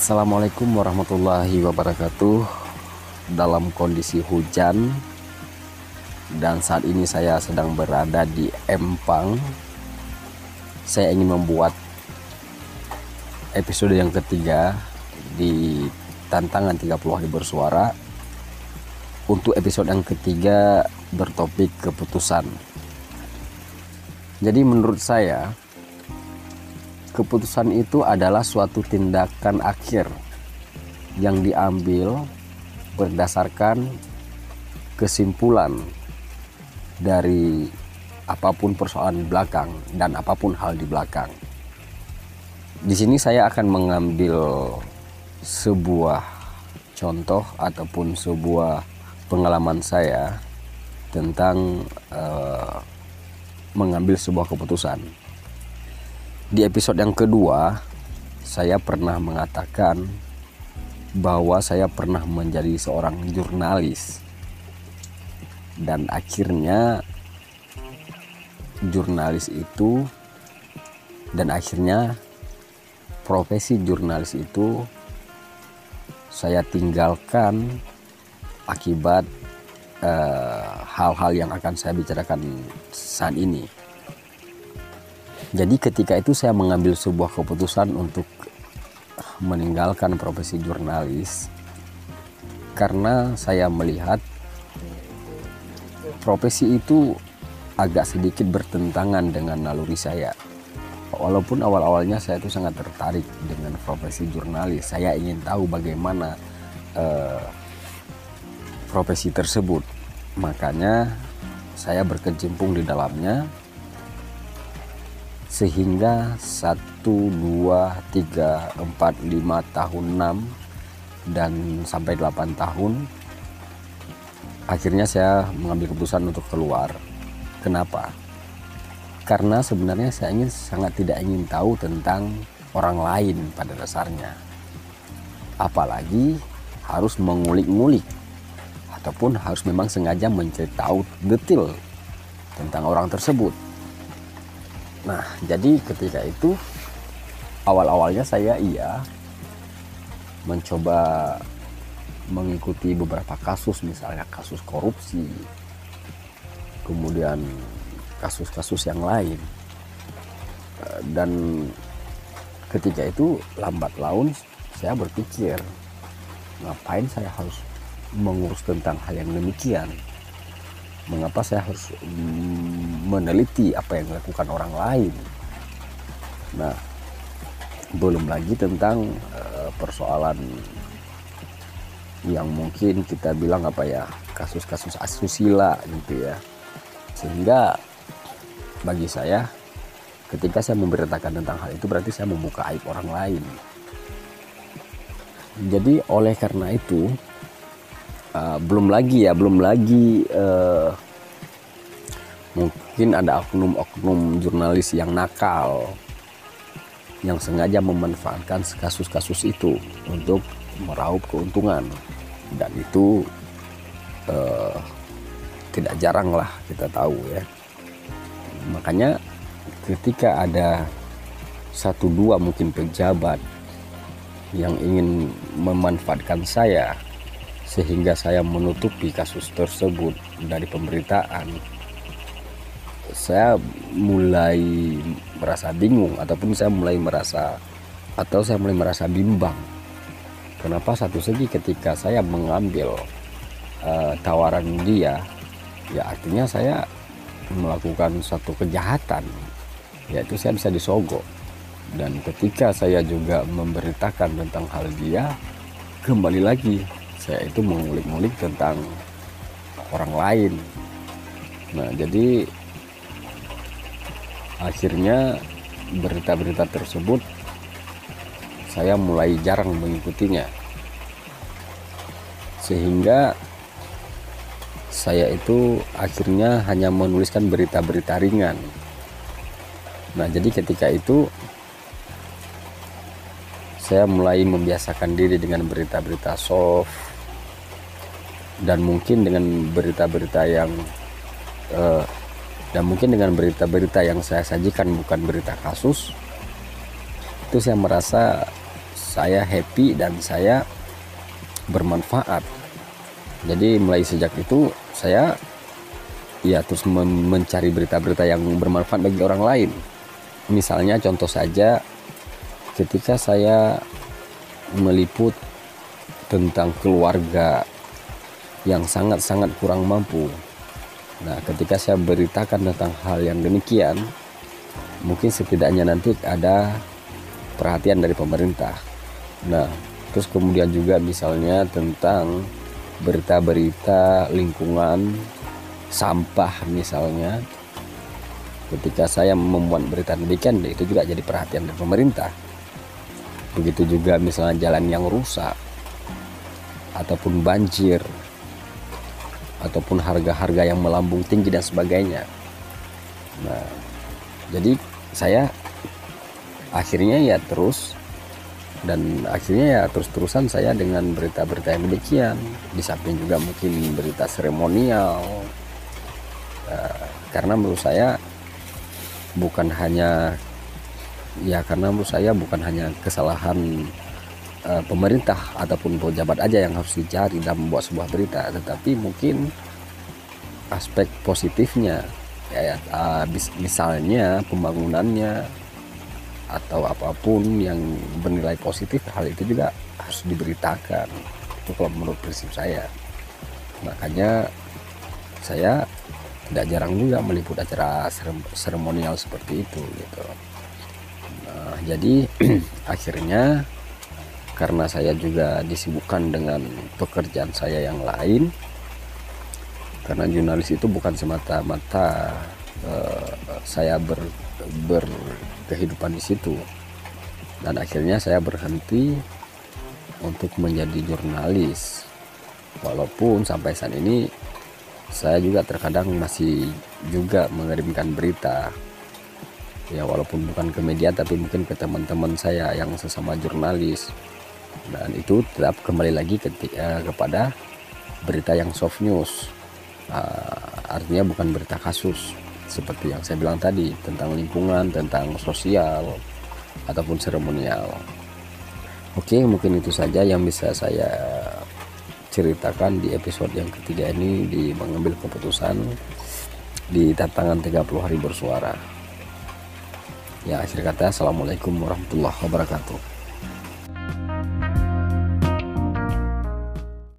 Assalamualaikum warahmatullahi wabarakatuh. Dalam kondisi hujan dan saat ini saya sedang berada di Empang. Saya ingin membuat episode yang ketiga di tantangan 30 hari bersuara. Untuk episode yang ketiga bertopik keputusan. Jadi menurut saya keputusan itu adalah suatu tindakan akhir yang diambil berdasarkan kesimpulan dari apa pun persoalan di belakang dan apa pun hal di belakang. Di sini saya akan mengambil sebuah contoh ataupun sebuah pengalaman saya tentang uh, mengambil sebuah keputusan. Di episode yang kedua, saya pernah mengatakan bahwa saya pernah menjadi seorang jurnalis dan akhirnya jurnalis itu dan akhirnya profesi jurnalis itu saya tinggalkan akibat eh, hal-hal uh, yang akan saya bicarakan saat ini. Jadi ketika itu saya mengambil sebuah keputusan untuk meninggalkan profesi jurnalis karena saya melihat profesi itu agak sedikit bertentangan dengan naluri saya. Walaupun awal-awalnya saya itu sangat tertarik dengan profesi jurnalis, saya ingin tahu bagaimana uh, profesi tersebut. Makanya saya berkecimpung di dalamnya sehingga 1, 2, 3, 4, 5 tahun 6 dan sampai 8 tahun akhirnya saya mengambil keputusan untuk keluar. Kenapa? Karena sebenarnya saya ingin sangat tidak ingin tahu tentang orang lain pada dasarnya. Apalagi harus mengulik-ngulik ataupun harus memang sengaja mencari tahu detail tentang orang tersebut Nah, jadi ketika itu awal-awalnya saya iya mencoba mengikuti beberapa kasus misalnya kasus korupsi kemudian kasus-kasus yang lain. Eh, dan ketika itu lambat laun saya berpikir ngapain saya harus mengurus tentang hal yang demikian? Mengapa saya harus meneliti apa yang dilakukan orang lain. Nah belum lagi tentang uh, persoalan yang mungkin kita bilang apa ya kasus-kasus asusila gitu ya. Sehingga bagi saya ketika saya memberitakan tentang hal itu berarti saya membuka aib orang lain. Jadi oleh karena itu uh, belum lagi ya belum lagi uh, mungkin ada oknum-oknum jurnalis yang nakal yang sengaja memanfaatkan kasus-kasus itu untuk meraup keuntungan. Dan itu uh, tidak jarang lah kita tahu ya. Makanya ketika ada satu dua mungkin pejabat yang ingin memanfaatkan saya sehingga saya menutupi kasus tersebut dari pemberitaan saya mulai merasa bingung ataupun saya mulai merasa atau saya mulai merasa bimbang. Kenapa? Satu segi ketika saya mengambil uh, tawaran dia ya artinya saya melakukan satu kejahatan yaitu saya bisa disogok. Dan ketika saya juga memberitakan tentang hal dia kembali lagi saya itu mengulik-ngulik tentang orang lain. Nah jadi akhirnya berita-berita tersebut saya mulai jarang mengikutinya. Sehingga saya itu akhirnya hanya menuliskan berita-berita ringan. Nah jadi ketika itu saya mulai membiasakan diri dengan berita-berita soft dan mungkin dengan berita-berita yang uh, dan mungkin dengan berita-berita yang saya sajikan bukan berita kasus itu saya merasa saya happy dan saya bermanfaat. Jadi mulai sejak itu saya ya terus mencari berita-berita yang bermanfaat bagi orang lain. Misalnya contoh saja ketika saya meliput tentang keluarga yang sangat-sangat kurang mampu nah ketika saya beritakan tentang hal yang demikian mungkin setidaknya nanti ada perhatian dari pemerintah. Nah terus kemudian juga misalnya tentang berita-berita lingkungan sampah misalnya. Ketika saya membuat berita demikian itu juga jadi perhatian dari pemerintah. Begitu juga misalnya jalan yang rusak ataupun banjir ataupun harga-harga yang melambung tinggi dan sebagainya. Nah jadi saya akhirnya ya terus dan akhirnya ya terus-terusan saya dengan berita-berita yang demikian. Di samping juga mungkin berita seremonial. Uh, karena menurut saya bukan hanya ya karena menurut saya bukan hanya kesalahan uh, pemerintah ataupun pejabat aja yang harus dicari dalam membuat sebuah berita. Tetapi mungkin aspek positifnya ya, ya uh, misalnya pembangunannya atau apa pun yang bernilai positif hal itu juga harus diberitakan. Itu kalau menurut prinsip saya. Makanya saya tidak jarang juga meliput acara seremonial seperti itu gitu. Nah, jadi akhirnya karena saya juga disibukkan dengan pekerjaan saya yang lain. Karena jurnalis itu bukan semata-mata uh, saya ber, berkehidupan di situ. Dan akhirnya saya berhenti untuk menjadi jurnalis. Walaupun sampai saat ini saya juga terkadang masih juga mengirimkan berita. Ya walaupun bukan ke media tapi mungkin ke teman-teman saya yang sesama jurnalis dan itu tetap kembali lagi ketika kepada berita yang soft news uh, artinya bukan berita kasus seperti yang saya bilang tadi tentang lingkungan tentang sosial ataupun seremonial oke mungkin itu saja yang bisa saya ceritakan di episode yang ketiga ini di mengambil keputusan di tantangan 30 hari bersuara. Ya akhir kata Assalamualaikum warahmatullahi wabarakatuh.